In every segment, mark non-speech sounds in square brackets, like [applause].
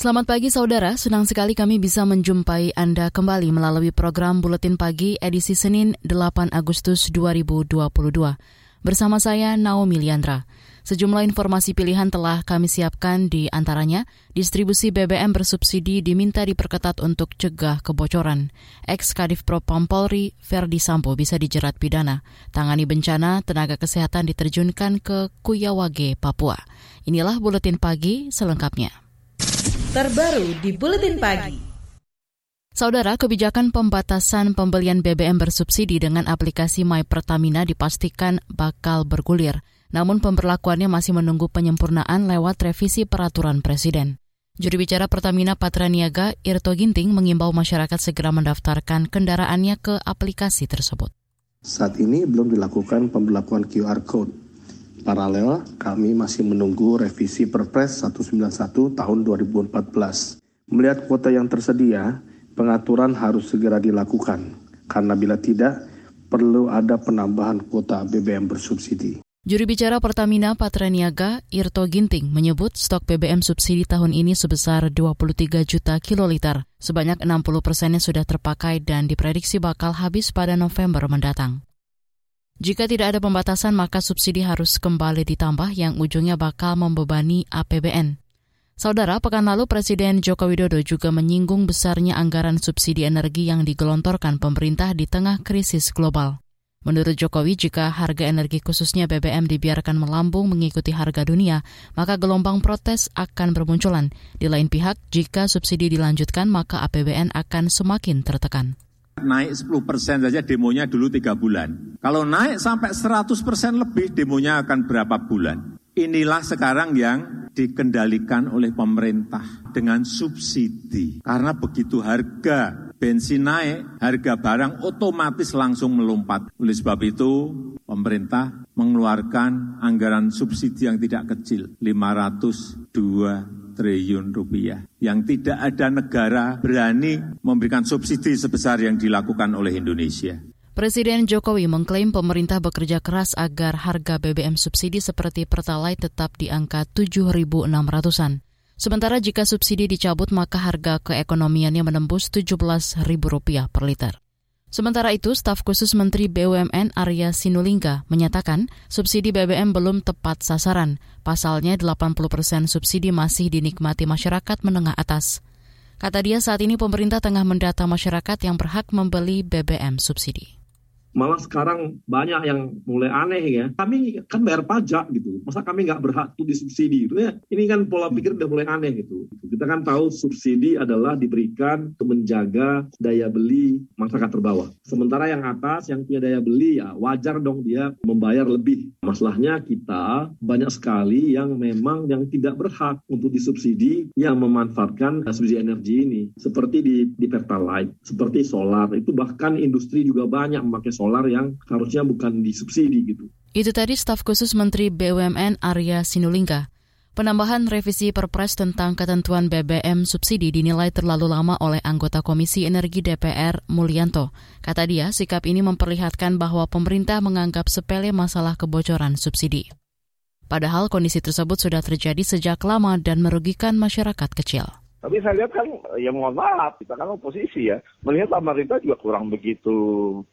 Selamat pagi saudara, senang sekali kami bisa menjumpai Anda kembali melalui program Buletin Pagi edisi Senin 8 Agustus 2022. Bersama saya Naomi Liandra. Sejumlah informasi pilihan telah kami siapkan di antaranya, distribusi BBM bersubsidi diminta diperketat untuk cegah kebocoran. Ex Kadif Propam Polri, Ferdi Sambo bisa dijerat pidana. Tangani bencana, tenaga kesehatan diterjunkan ke Kuyawage, Papua. Inilah Buletin Pagi selengkapnya terbaru di Buletin Pagi. Saudara, kebijakan pembatasan pembelian BBM bersubsidi dengan aplikasi My Pertamina dipastikan bakal bergulir. Namun pemberlakuannya masih menunggu penyempurnaan lewat revisi peraturan Presiden. Juru bicara Pertamina Patraniaga, Irto Ginting, mengimbau masyarakat segera mendaftarkan kendaraannya ke aplikasi tersebut. Saat ini belum dilakukan pemberlakuan QR Code Paralel, kami masih menunggu revisi Perpres 191 tahun 2014. Melihat kuota yang tersedia, pengaturan harus segera dilakukan, karena bila tidak, perlu ada penambahan kuota BBM bersubsidi. Juru bicara Pertamina Patraniaga, Irto Ginting, menyebut stok BBM subsidi tahun ini sebesar 23 juta kiloliter. Sebanyak 60 persennya sudah terpakai dan diprediksi bakal habis pada November mendatang. Jika tidak ada pembatasan, maka subsidi harus kembali ditambah yang ujungnya bakal membebani APBN. Saudara, pekan lalu Presiden Joko Widodo juga menyinggung besarnya anggaran subsidi energi yang digelontorkan pemerintah di tengah krisis global. Menurut Jokowi, jika harga energi khususnya BBM dibiarkan melambung mengikuti harga dunia, maka gelombang protes akan bermunculan. Di lain pihak, jika subsidi dilanjutkan, maka APBN akan semakin tertekan. Naik 10 persen saja demonya dulu tiga bulan. Kalau naik sampai 100 persen lebih demonya akan berapa bulan. Inilah sekarang yang dikendalikan oleh pemerintah dengan subsidi. Karena begitu harga bensin naik, harga barang otomatis langsung melompat. Oleh sebab itu, pemerintah mengeluarkan anggaran subsidi yang tidak kecil, 502 triliun rupiah. Yang tidak ada negara berani memberikan subsidi sebesar yang dilakukan oleh Indonesia. Presiden Jokowi mengklaim pemerintah bekerja keras agar harga BBM subsidi seperti Pertalite tetap di angka 7.600-an. Sementara jika subsidi dicabut maka harga keekonomiannya menembus Rp17.000 per liter. Sementara itu, staf khusus Menteri BUMN Arya Sinulinga menyatakan subsidi BBM belum tepat sasaran. Pasalnya 80 persen subsidi masih dinikmati masyarakat menengah atas. Kata dia saat ini pemerintah tengah mendata masyarakat yang berhak membeli BBM subsidi malah sekarang banyak yang mulai aneh ya. Kami kan bayar pajak gitu, masa kami nggak berhak tuh disubsidi gitu ya. Ini kan pola pikir udah mulai aneh gitu. Kita kan tahu subsidi adalah diberikan untuk menjaga daya beli masyarakat terbawah. Sementara yang atas yang punya daya beli ya wajar dong dia membayar lebih. Masalahnya kita banyak sekali yang memang yang tidak berhak untuk disubsidi yang memanfaatkan subsidi energi ini. Seperti di, di Pertalite, seperti solar, itu bahkan industri juga banyak memakai solar yang harusnya bukan disubsidi gitu. Itu tadi staf khusus Menteri BUMN Arya Sinulinga. Penambahan revisi Perpres tentang ketentuan BBM subsidi dinilai terlalu lama oleh anggota Komisi Energi DPR Mulyanto. Kata dia, sikap ini memperlihatkan bahwa pemerintah menganggap sepele masalah kebocoran subsidi. Padahal kondisi tersebut sudah terjadi sejak lama dan merugikan masyarakat kecil. Tapi saya lihat kan, ya mohon maaf, kita kan oposisi ya. Melihat pemerintah juga kurang begitu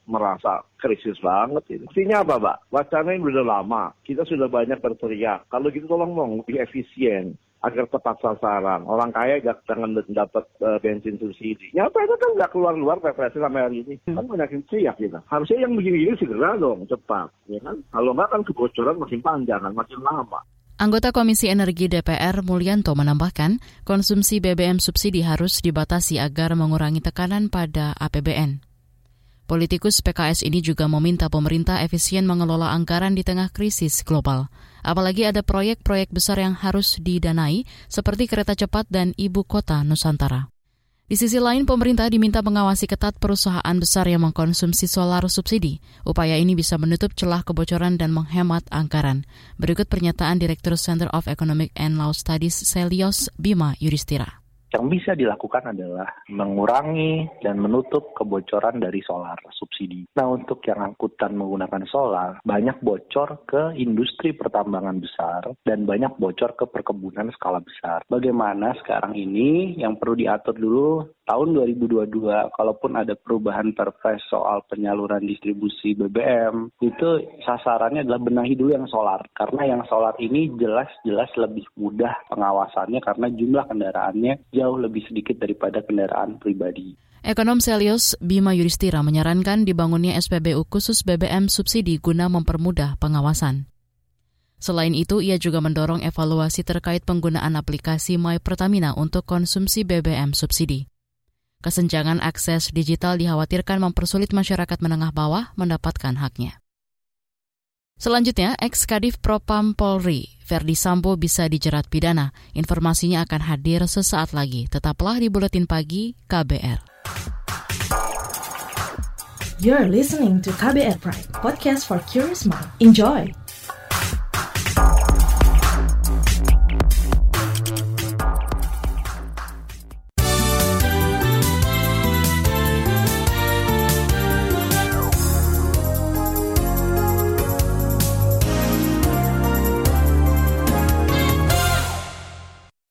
merasa krisis banget ini. Artinya apa, Pak? Wacana ini sudah lama. Kita sudah banyak berteriak. Kalau gitu tolong dong, lebih efisien agar tepat sasaran. Orang kaya gak jangan dapat uh, bensin subsidi. Ya apa itu kan nggak keluar-luar PPS sampai hari ini. Kan banyak yang teriak kita. Harusnya yang begini-gini segera dong, cepat. Ya kan? Kalau nggak kan kebocoran makin panjang kan, makin lama. Anggota Komisi Energi DPR Mulyanto menambahkan, konsumsi BBM subsidi harus dibatasi agar mengurangi tekanan pada APBN. Politikus PKS ini juga meminta pemerintah efisien mengelola anggaran di tengah krisis global. Apalagi ada proyek-proyek besar yang harus didanai, seperti kereta cepat dan ibu kota Nusantara. Di sisi lain, pemerintah diminta mengawasi ketat perusahaan besar yang mengkonsumsi solar subsidi. Upaya ini bisa menutup celah kebocoran dan menghemat anggaran. Berikut pernyataan Direktur Center of Economic and Law Studies Selios Bima Yudhistira. Yang bisa dilakukan adalah mengurangi dan menutup kebocoran dari solar subsidi. Nah, untuk yang angkutan menggunakan solar, banyak bocor ke industri pertambangan besar dan banyak bocor ke perkebunan skala besar. Bagaimana sekarang ini yang perlu diatur dulu tahun 2022 kalaupun ada perubahan perpres soal penyaluran distribusi BBM itu sasarannya adalah benahi dulu yang solar karena yang solar ini jelas-jelas lebih mudah pengawasannya karena jumlah kendaraannya jauh lebih sedikit daripada kendaraan pribadi. Ekonom Selios Bima Yudhistira menyarankan dibangunnya SPBU khusus BBM subsidi guna mempermudah pengawasan. Selain itu, ia juga mendorong evaluasi terkait penggunaan aplikasi My Pertamina untuk konsumsi BBM subsidi. Kesenjangan akses digital dikhawatirkan mempersulit masyarakat menengah bawah mendapatkan haknya. Selanjutnya, ex-kadif Propam Polri, Verdi Sambo bisa dijerat pidana. Informasinya akan hadir sesaat lagi. Tetaplah di Buletin Pagi KBR. You're listening to KBR Pride, podcast for curious mind. Enjoy!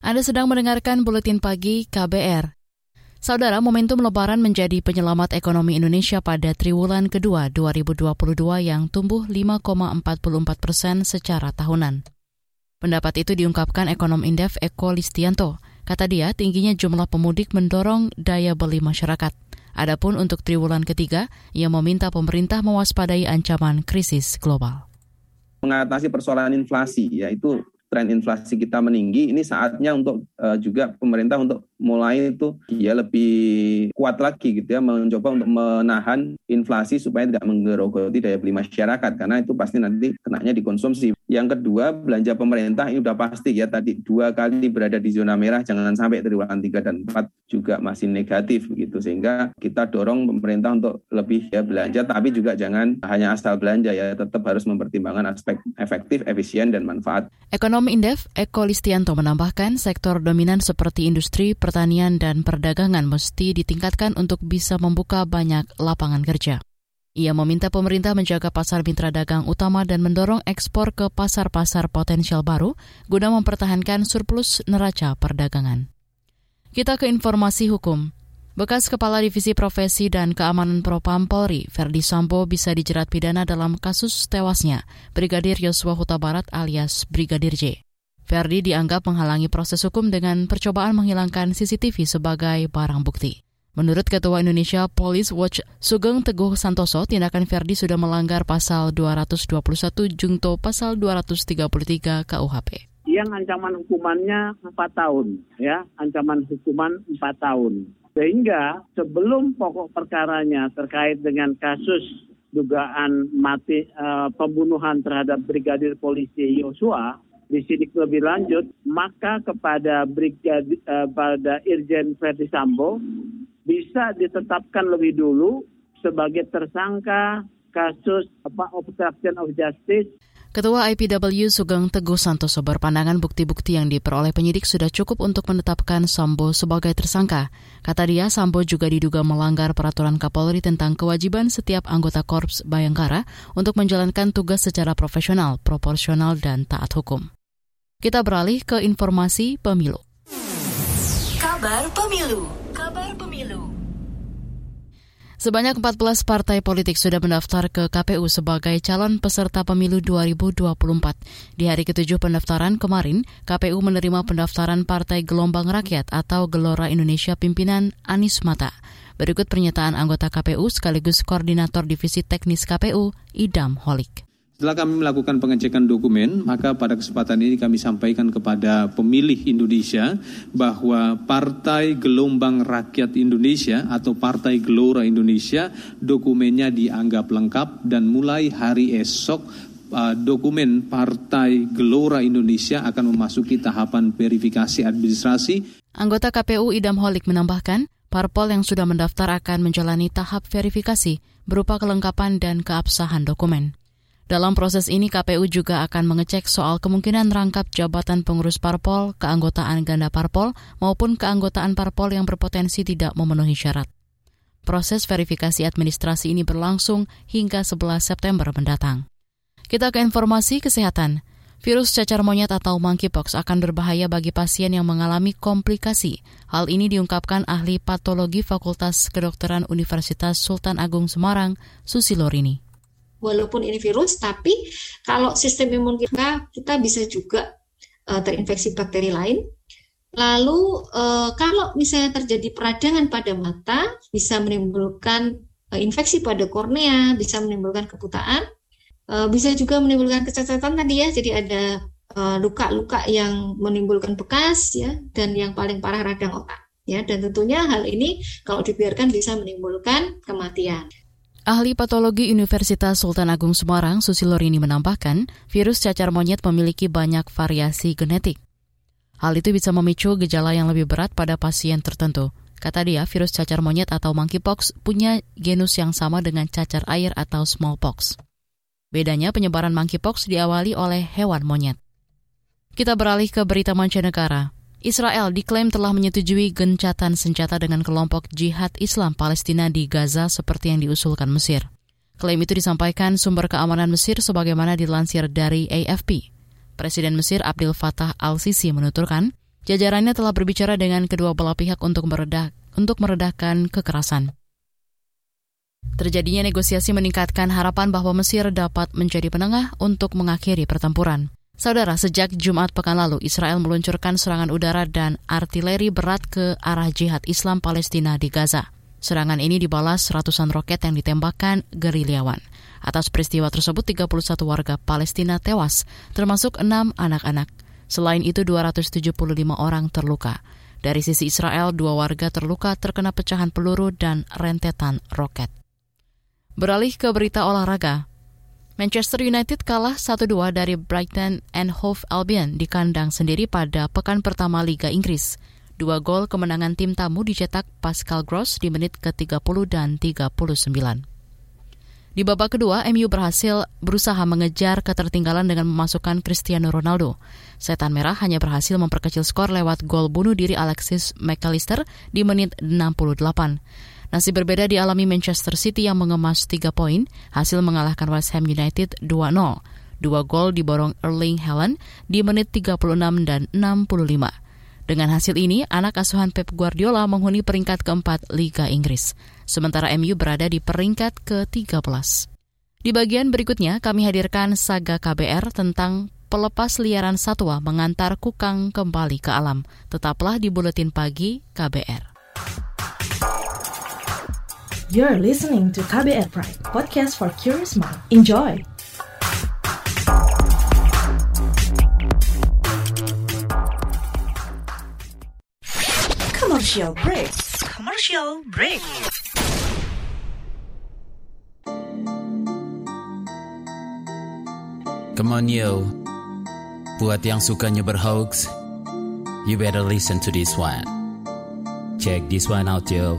Anda sedang mendengarkan Buletin Pagi KBR. Saudara, momentum lebaran menjadi penyelamat ekonomi Indonesia pada triwulan kedua 2022 yang tumbuh 5,44 persen secara tahunan. Pendapat itu diungkapkan ekonom Indef Eko Listianto. Kata dia, tingginya jumlah pemudik mendorong daya beli masyarakat. Adapun untuk triwulan ketiga, ia meminta pemerintah mewaspadai ancaman krisis global. Mengatasi persoalan inflasi, yaitu tren inflasi kita meninggi, ini saatnya untuk uh, juga pemerintah untuk mulai itu ya lebih kuat lagi gitu ya mencoba untuk menahan inflasi supaya tidak menggerogoti daya beli masyarakat karena itu pasti nanti kenanya dikonsumsi. Yang kedua belanja pemerintah ini sudah pasti ya tadi dua kali berada di zona merah jangan sampai triwulan 3 dan 4 juga masih negatif begitu sehingga kita dorong pemerintah untuk lebih ya belanja tapi juga jangan hanya asal belanja ya tetap harus mempertimbangkan aspek efektif, efisien dan manfaat. Ekonom Indef Eko Listianto menambahkan sektor dominan seperti industri pertanian dan perdagangan mesti ditingkatkan untuk bisa membuka banyak lapangan kerja. Ia meminta pemerintah menjaga pasar mitra dagang utama dan mendorong ekspor ke pasar-pasar potensial baru guna mempertahankan surplus neraca perdagangan. Kita ke informasi hukum. Bekas Kepala Divisi Profesi dan Keamanan Propam Polri, Verdi Sambo bisa dijerat pidana dalam kasus tewasnya Brigadir Yosua Huta Barat alias Brigadir J. Verdi dianggap menghalangi proses hukum dengan percobaan menghilangkan CCTV sebagai barang bukti. Menurut Ketua Indonesia Police Watch Sugeng Teguh Santoso, tindakan Verdi sudah melanggar pasal 221 Jungto pasal 233 KUHP. Yang ancaman hukumannya 4 tahun, ya, ancaman hukuman 4 tahun. Sehingga sebelum pokok perkaranya terkait dengan kasus dugaan mati uh, pembunuhan terhadap Brigadir Polisi Yosua disidik lebih lanjut, maka kepada uh, pada Irjen Verdi Sambo bisa ditetapkan lebih dulu sebagai tersangka kasus apa obstruction of justice Ketua IPW Sugeng Teguh Santoso berpandangan bukti-bukti yang diperoleh penyidik sudah cukup untuk menetapkan Sambo sebagai tersangka. Kata dia, Sambo juga diduga melanggar peraturan Kapolri tentang kewajiban setiap anggota Korps Bayangkara untuk menjalankan tugas secara profesional, proporsional, dan taat hukum. Kita beralih ke informasi pemilu. Kabar pemilu. Kabar pemilu. Sebanyak 14 partai politik sudah mendaftar ke KPU sebagai calon peserta pemilu 2024. Di hari ketujuh pendaftaran kemarin, KPU menerima pendaftaran Partai Gelombang Rakyat atau Gelora Indonesia pimpinan Anis Mata. Berikut pernyataan anggota KPU sekaligus Koordinator Divisi Teknis KPU, Idam Holik. Setelah kami melakukan pengecekan dokumen, maka pada kesempatan ini kami sampaikan kepada pemilih Indonesia bahwa Partai Gelombang Rakyat Indonesia atau Partai Gelora Indonesia dokumennya dianggap lengkap dan mulai hari esok uh, dokumen Partai Gelora Indonesia akan memasuki tahapan verifikasi administrasi. Anggota KPU Idam Holik menambahkan, parpol yang sudah mendaftar akan menjalani tahap verifikasi berupa kelengkapan dan keabsahan dokumen. Dalam proses ini KPU juga akan mengecek soal kemungkinan rangkap jabatan pengurus parpol, keanggotaan ganda parpol, maupun keanggotaan parpol yang berpotensi tidak memenuhi syarat. Proses verifikasi administrasi ini berlangsung hingga 11 September mendatang. Kita ke informasi kesehatan. Virus cacar monyet atau monkeypox akan berbahaya bagi pasien yang mengalami komplikasi. Hal ini diungkapkan ahli patologi Fakultas Kedokteran Universitas Sultan Agung Semarang, Susi Lorini walaupun ini virus, tapi kalau sistem imun kita kita bisa juga uh, terinfeksi bakteri lain. Lalu uh, kalau misalnya terjadi peradangan pada mata, bisa menimbulkan uh, infeksi pada kornea, bisa menimbulkan kebutaan, uh, bisa juga menimbulkan kecacatan tadi ya. Jadi ada luka-luka yang menimbulkan bekas ya, dan yang paling parah radang otak ya. Dan tentunya hal ini kalau dibiarkan bisa menimbulkan kematian. Ahli patologi Universitas Sultan Agung Semarang, Susilorini menambahkan, virus cacar monyet memiliki banyak variasi genetik. Hal itu bisa memicu gejala yang lebih berat pada pasien tertentu. Kata dia, virus cacar monyet atau monkeypox punya genus yang sama dengan cacar air atau smallpox. Bedanya penyebaran monkeypox diawali oleh hewan monyet. Kita beralih ke berita mancanegara. Israel diklaim telah menyetujui gencatan senjata dengan kelompok jihad Islam Palestina di Gaza seperti yang diusulkan Mesir. Klaim itu disampaikan sumber keamanan Mesir sebagaimana dilansir dari AFP. Presiden Mesir Abdel Fattah al-Sisi menuturkan, jajarannya telah berbicara dengan kedua belah pihak untuk meredah untuk meredahkan kekerasan. Terjadinya negosiasi meningkatkan harapan bahwa Mesir dapat menjadi penengah untuk mengakhiri pertempuran. Saudara, sejak Jumat pekan lalu, Israel meluncurkan serangan udara dan artileri berat ke arah jihad Islam Palestina di Gaza. Serangan ini dibalas ratusan roket yang ditembakkan gerilyawan. Atas peristiwa tersebut, 31 warga Palestina tewas, termasuk enam anak-anak. Selain itu, 275 orang terluka. Dari sisi Israel, dua warga terluka terkena pecahan peluru dan rentetan roket. Beralih ke berita olahraga, Manchester United kalah 1-2 dari Brighton and Hove Albion di kandang sendiri pada pekan pertama Liga Inggris. Dua gol kemenangan tim tamu dicetak Pascal Gross di menit ke-30 dan 39. Di babak kedua, MU berhasil berusaha mengejar ketertinggalan dengan memasukkan Cristiano Ronaldo. Setan Merah hanya berhasil memperkecil skor lewat gol bunuh diri Alexis McAllister di menit 68. Nasib berbeda dialami Manchester City yang mengemas 3 poin, hasil mengalahkan West Ham United 2-0. Dua gol diborong Erling Haaland di menit 36 dan 65. Dengan hasil ini, anak asuhan Pep Guardiola menghuni peringkat keempat Liga Inggris. Sementara MU berada di peringkat ke-13. Di bagian berikutnya, kami hadirkan saga KBR tentang pelepas liaran satwa mengantar kukang kembali ke alam. Tetaplah di Buletin Pagi KBR. You're listening to KBR Pride, podcast for curious mind. Enjoy! Commercial break. Commercial break. Come on yo, buat yang sukanya berhoax, you better listen to this one. Check this one out yo.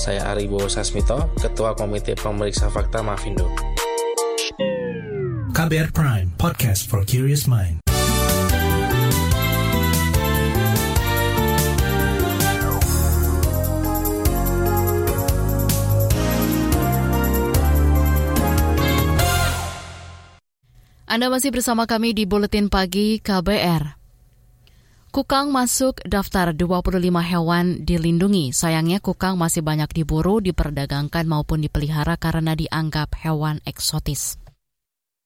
Saya Aribo Sasmito, Ketua Komite Pemeriksa Fakta Mafindo. KBR Prime, podcast for curious mind. Anda masih bersama kami di Buletin Pagi KBR. Kukang masuk daftar 25 hewan dilindungi. Sayangnya kukang masih banyak diburu, diperdagangkan maupun dipelihara karena dianggap hewan eksotis.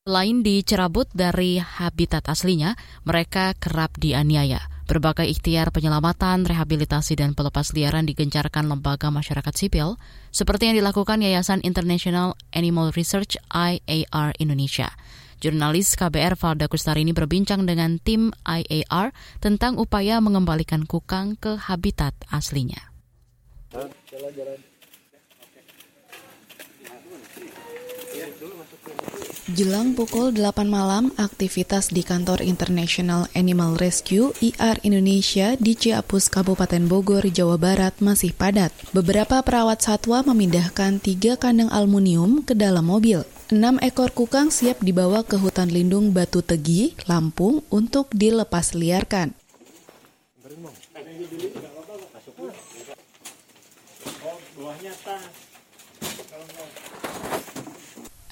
Selain dicerabut dari habitat aslinya, mereka kerap dianiaya. Berbagai ikhtiar penyelamatan, rehabilitasi, dan pelepas liaran digencarkan lembaga masyarakat sipil, seperti yang dilakukan Yayasan International Animal Research IAR Indonesia. Jurnalis KBR Valda Kustari ini berbincang dengan tim IAR tentang upaya mengembalikan kukang ke habitat aslinya. Jelang pukul 8 malam, aktivitas di kantor International Animal Rescue IR Indonesia di Ciapus, Kabupaten Bogor, Jawa Barat masih padat. Beberapa perawat satwa memindahkan tiga kandang aluminium ke dalam mobil. Enam ekor kukang siap dibawa ke hutan lindung Batu Tegi, Lampung untuk dilepas liarkan.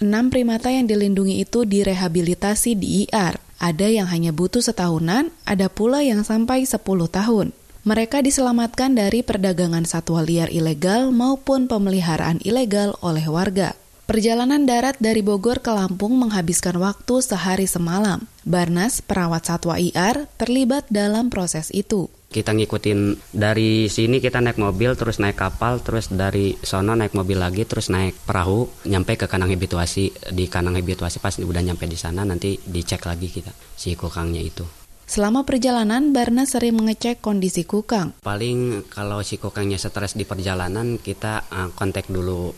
Enam primata yang dilindungi itu direhabilitasi di IR. Ada yang hanya butuh setahunan, ada pula yang sampai 10 tahun. Mereka diselamatkan dari perdagangan satwa liar ilegal maupun pemeliharaan ilegal oleh warga. Perjalanan darat dari Bogor ke Lampung menghabiskan waktu sehari semalam. Barnas, perawat satwa IR, terlibat dalam proses itu. Kita ngikutin dari sini kita naik mobil, terus naik kapal, terus dari sono naik mobil lagi, terus naik perahu, nyampe ke kandang habituasi. Di kandang habituasi pas udah nyampe di sana nanti dicek lagi kita si kukangnya itu. Selama perjalanan, Barnas sering mengecek kondisi kukang. Paling kalau si kukangnya stres di perjalanan, kita uh, kontak dulu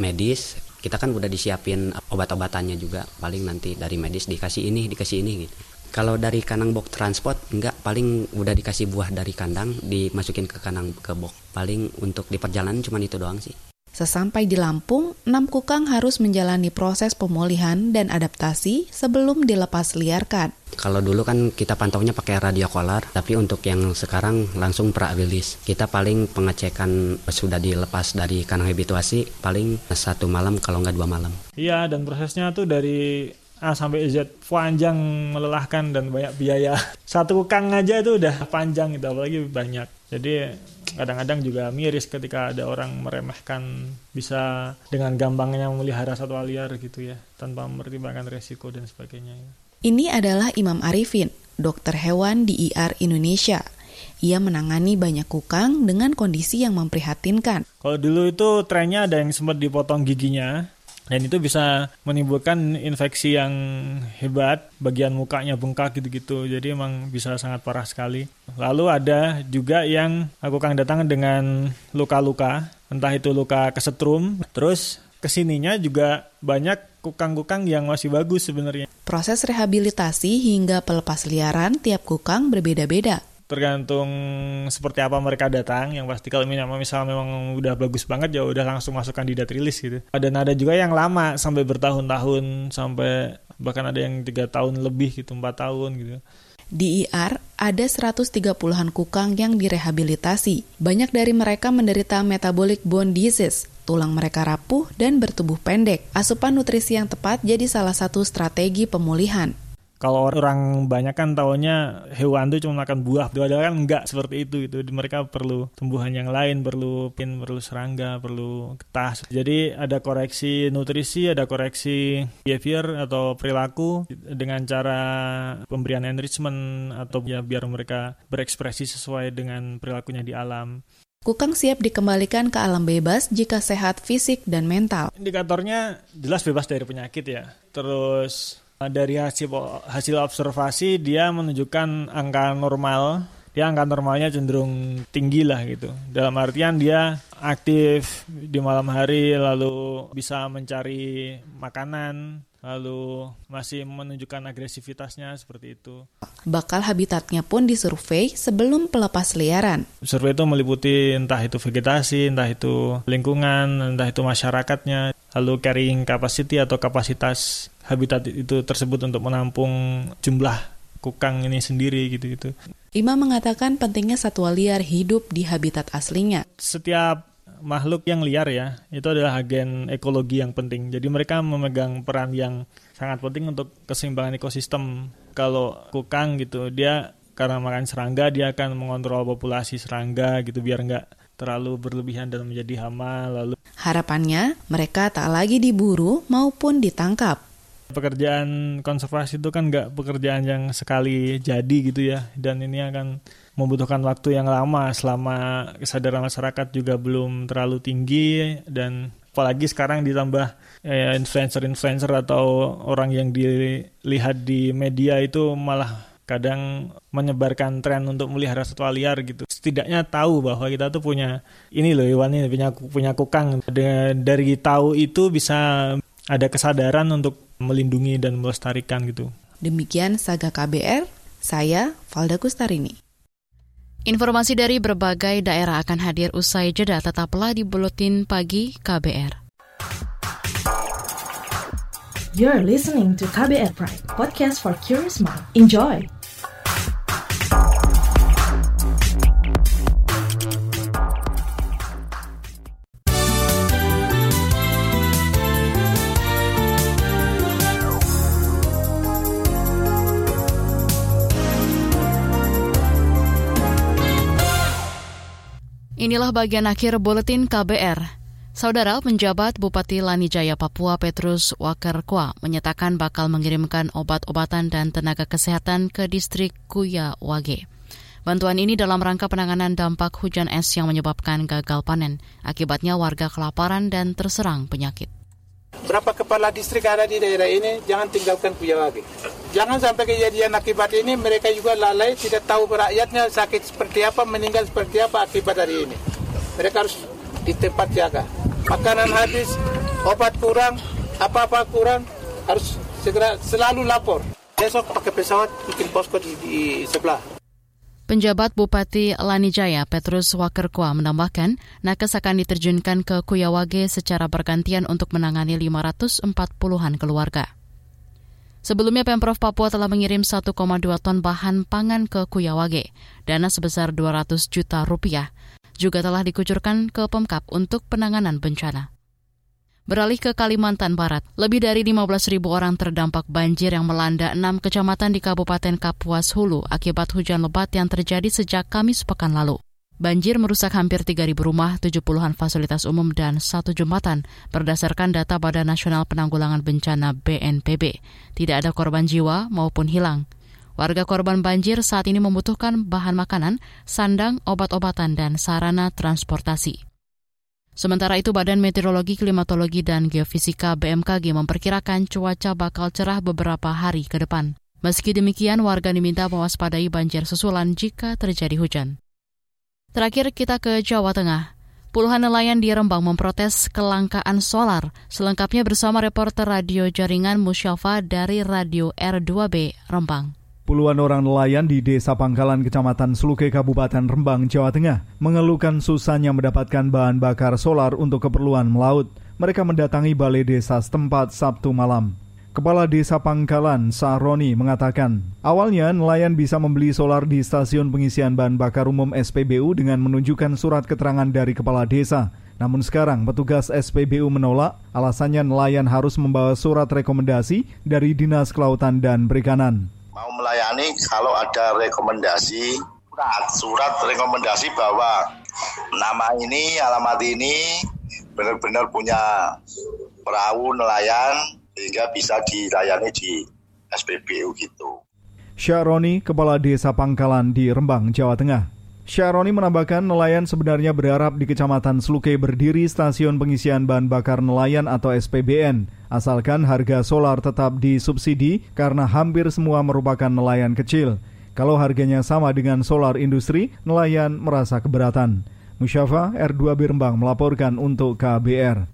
medis, kita kan udah disiapin obat-obatannya juga. Paling nanti dari medis dikasih ini dikasih ini gitu. Kalau dari kandang box transport enggak. Paling udah dikasih buah dari kandang dimasukin ke kandang ke box paling untuk di perjalanan cuma itu doang sih Sesampai di Lampung, enam kukang harus menjalani proses pemulihan dan adaptasi sebelum dilepas liarkan. Kalau dulu kan kita pantaunya pakai radio collar, tapi untuk yang sekarang langsung pra. Kita paling pengecekan sudah dilepas dari kandang habituasi paling satu malam kalau nggak dua malam. Iya, dan prosesnya tuh dari A sampai Z panjang melelahkan dan banyak biaya. [laughs] Satu kukang aja itu udah panjang gitu, apalagi banyak. Jadi kadang-kadang juga miris ketika ada orang meremehkan bisa dengan gampangnya memelihara satwa liar gitu ya tanpa mempertimbangkan resiko dan sebagainya. Ini adalah Imam Arifin, dokter hewan di IR Indonesia. Ia menangani banyak kukang dengan kondisi yang memprihatinkan. Kalau dulu itu trennya ada yang sempat dipotong giginya, dan itu bisa menimbulkan infeksi yang hebat bagian mukanya bengkak gitu-gitu. Jadi emang bisa sangat parah sekali. Lalu ada juga yang aku kang datang dengan luka-luka. Entah itu luka kesetrum. Terus ke sininya juga banyak kukang-kukang yang masih bagus sebenarnya. Proses rehabilitasi hingga pelepas liaran tiap kukang berbeda-beda tergantung seperti apa mereka datang yang pasti kalau misalnya memang udah bagus banget ya udah langsung masuk kandidat rilis gitu dan ada juga yang lama sampai bertahun-tahun sampai bahkan ada yang tiga tahun lebih gitu empat tahun gitu di IR, ada 130-an kukang yang direhabilitasi. Banyak dari mereka menderita metabolic bone disease, tulang mereka rapuh dan bertubuh pendek. Asupan nutrisi yang tepat jadi salah satu strategi pemulihan kalau orang banyak kan taunya hewan itu cuma makan buah padahal kan enggak seperti itu itu mereka perlu tumbuhan yang lain perlu pin perlu serangga perlu getah jadi ada koreksi nutrisi ada koreksi behavior atau perilaku dengan cara pemberian enrichment atau ya biar mereka berekspresi sesuai dengan perilakunya di alam Kukang siap dikembalikan ke alam bebas jika sehat fisik dan mental. Indikatornya jelas bebas dari penyakit ya. Terus dari hasil hasil observasi dia menunjukkan angka normal dia angka normalnya cenderung tinggi lah gitu dalam artian dia aktif di malam hari lalu bisa mencari makanan lalu masih menunjukkan agresivitasnya seperti itu. Bakal habitatnya pun disurvei sebelum pelepas liaran. Survei itu meliputi entah itu vegetasi, entah itu lingkungan, entah itu masyarakatnya, lalu carrying capacity atau kapasitas habitat itu tersebut untuk menampung jumlah kukang ini sendiri gitu-gitu. Ima mengatakan pentingnya satwa liar hidup di habitat aslinya. Setiap makhluk yang liar ya, itu adalah agen ekologi yang penting. Jadi mereka memegang peran yang sangat penting untuk keseimbangan ekosistem. Kalau kukang gitu, dia karena makan serangga dia akan mengontrol populasi serangga gitu biar nggak terlalu berlebihan dan menjadi hama lalu harapannya mereka tak lagi diburu maupun ditangkap pekerjaan konservasi itu kan nggak pekerjaan yang sekali jadi gitu ya dan ini akan membutuhkan waktu yang lama selama kesadaran masyarakat juga belum terlalu tinggi dan apalagi sekarang ditambah eh, influencer-influencer atau orang yang dilihat di media itu malah kadang menyebarkan tren untuk melihara satwa liar gitu. Setidaknya tahu bahwa kita tuh punya ini loh hewan ini punya punya kukang. Dari tahu itu bisa ada kesadaran untuk melindungi dan melestarikan gitu. Demikian Saga KBR, saya Valda Kustarini. Informasi dari berbagai daerah akan hadir usai jeda tetaplah di Buletin Pagi KBR. You're listening to KBR Pride, podcast for curious mind. Enjoy! Inilah bagian akhir buletin KBR. Saudara penjabat Bupati Lanijaya Papua Petrus Wakerkwa menyatakan bakal mengirimkan obat-obatan dan tenaga kesehatan ke distrik Kuya Wage. Bantuan ini dalam rangka penanganan dampak hujan es yang menyebabkan gagal panen. Akibatnya warga kelaparan dan terserang penyakit berapa kepala distrik ada di daerah ini, jangan tinggalkan Kuya lagi. Jangan sampai kejadian akibat ini mereka juga lalai, tidak tahu rakyatnya sakit seperti apa, meninggal seperti apa akibat dari ini. Mereka harus di tempat jaga. Makanan habis, obat kurang, apa-apa kurang, harus segera selalu lapor. Besok pakai pesawat bikin posko di sebelah. Penjabat Bupati Lanijaya Petrus Wakerkwa menambahkan, nakes akan diterjunkan ke Kuyawage secara bergantian untuk menangani 540-an keluarga. Sebelumnya Pemprov Papua telah mengirim 1,2 ton bahan pangan ke Kuyawage. Dana sebesar 200 juta rupiah juga telah dikucurkan ke Pemkap untuk penanganan bencana. Beralih ke Kalimantan Barat, lebih dari 15 ribu orang terdampak banjir yang melanda enam kecamatan di Kabupaten Kapuas Hulu akibat hujan lebat yang terjadi sejak Kamis pekan lalu. Banjir merusak hampir 3.000 rumah, 70-an fasilitas umum, dan satu jembatan, berdasarkan data Badan Nasional Penanggulangan Bencana BNPB. Tidak ada korban jiwa maupun hilang. Warga korban banjir saat ini membutuhkan bahan makanan, sandang, obat-obatan, dan sarana transportasi. Sementara itu, Badan Meteorologi, Klimatologi, dan Geofisika BMKG memperkirakan cuaca bakal cerah beberapa hari ke depan. Meski demikian, warga diminta mewaspadai banjir susulan jika terjadi hujan. Terakhir kita ke Jawa Tengah. Puluhan nelayan di Rembang memprotes kelangkaan solar. Selengkapnya bersama reporter radio jaringan Musyafa dari Radio R2B Rembang. Puluhan orang nelayan di Desa Pangkalan, Kecamatan Seluke, Kabupaten Rembang, Jawa Tengah, mengeluhkan susahnya mendapatkan bahan bakar solar untuk keperluan melaut. Mereka mendatangi balai desa setempat Sabtu malam. Kepala Desa Pangkalan, Sahroni, mengatakan, awalnya nelayan bisa membeli solar di stasiun pengisian bahan bakar umum SPBU dengan menunjukkan surat keterangan dari kepala desa. Namun sekarang petugas SPBU menolak, alasannya nelayan harus membawa surat rekomendasi dari Dinas Kelautan dan Perikanan mau melayani kalau ada rekomendasi surat, surat rekomendasi bahwa nama ini, alamat ini benar-benar punya perahu nelayan sehingga bisa dilayani di SPBU gitu. Syaroni, Kepala Desa Pangkalan di Rembang, Jawa Tengah. Syaroni menambahkan nelayan sebenarnya berharap di Kecamatan Sluke berdiri stasiun pengisian bahan bakar nelayan atau SPBN, asalkan harga solar tetap disubsidi karena hampir semua merupakan nelayan kecil. Kalau harganya sama dengan solar industri, nelayan merasa keberatan. Musyafa R2 Birembang melaporkan untuk KBR.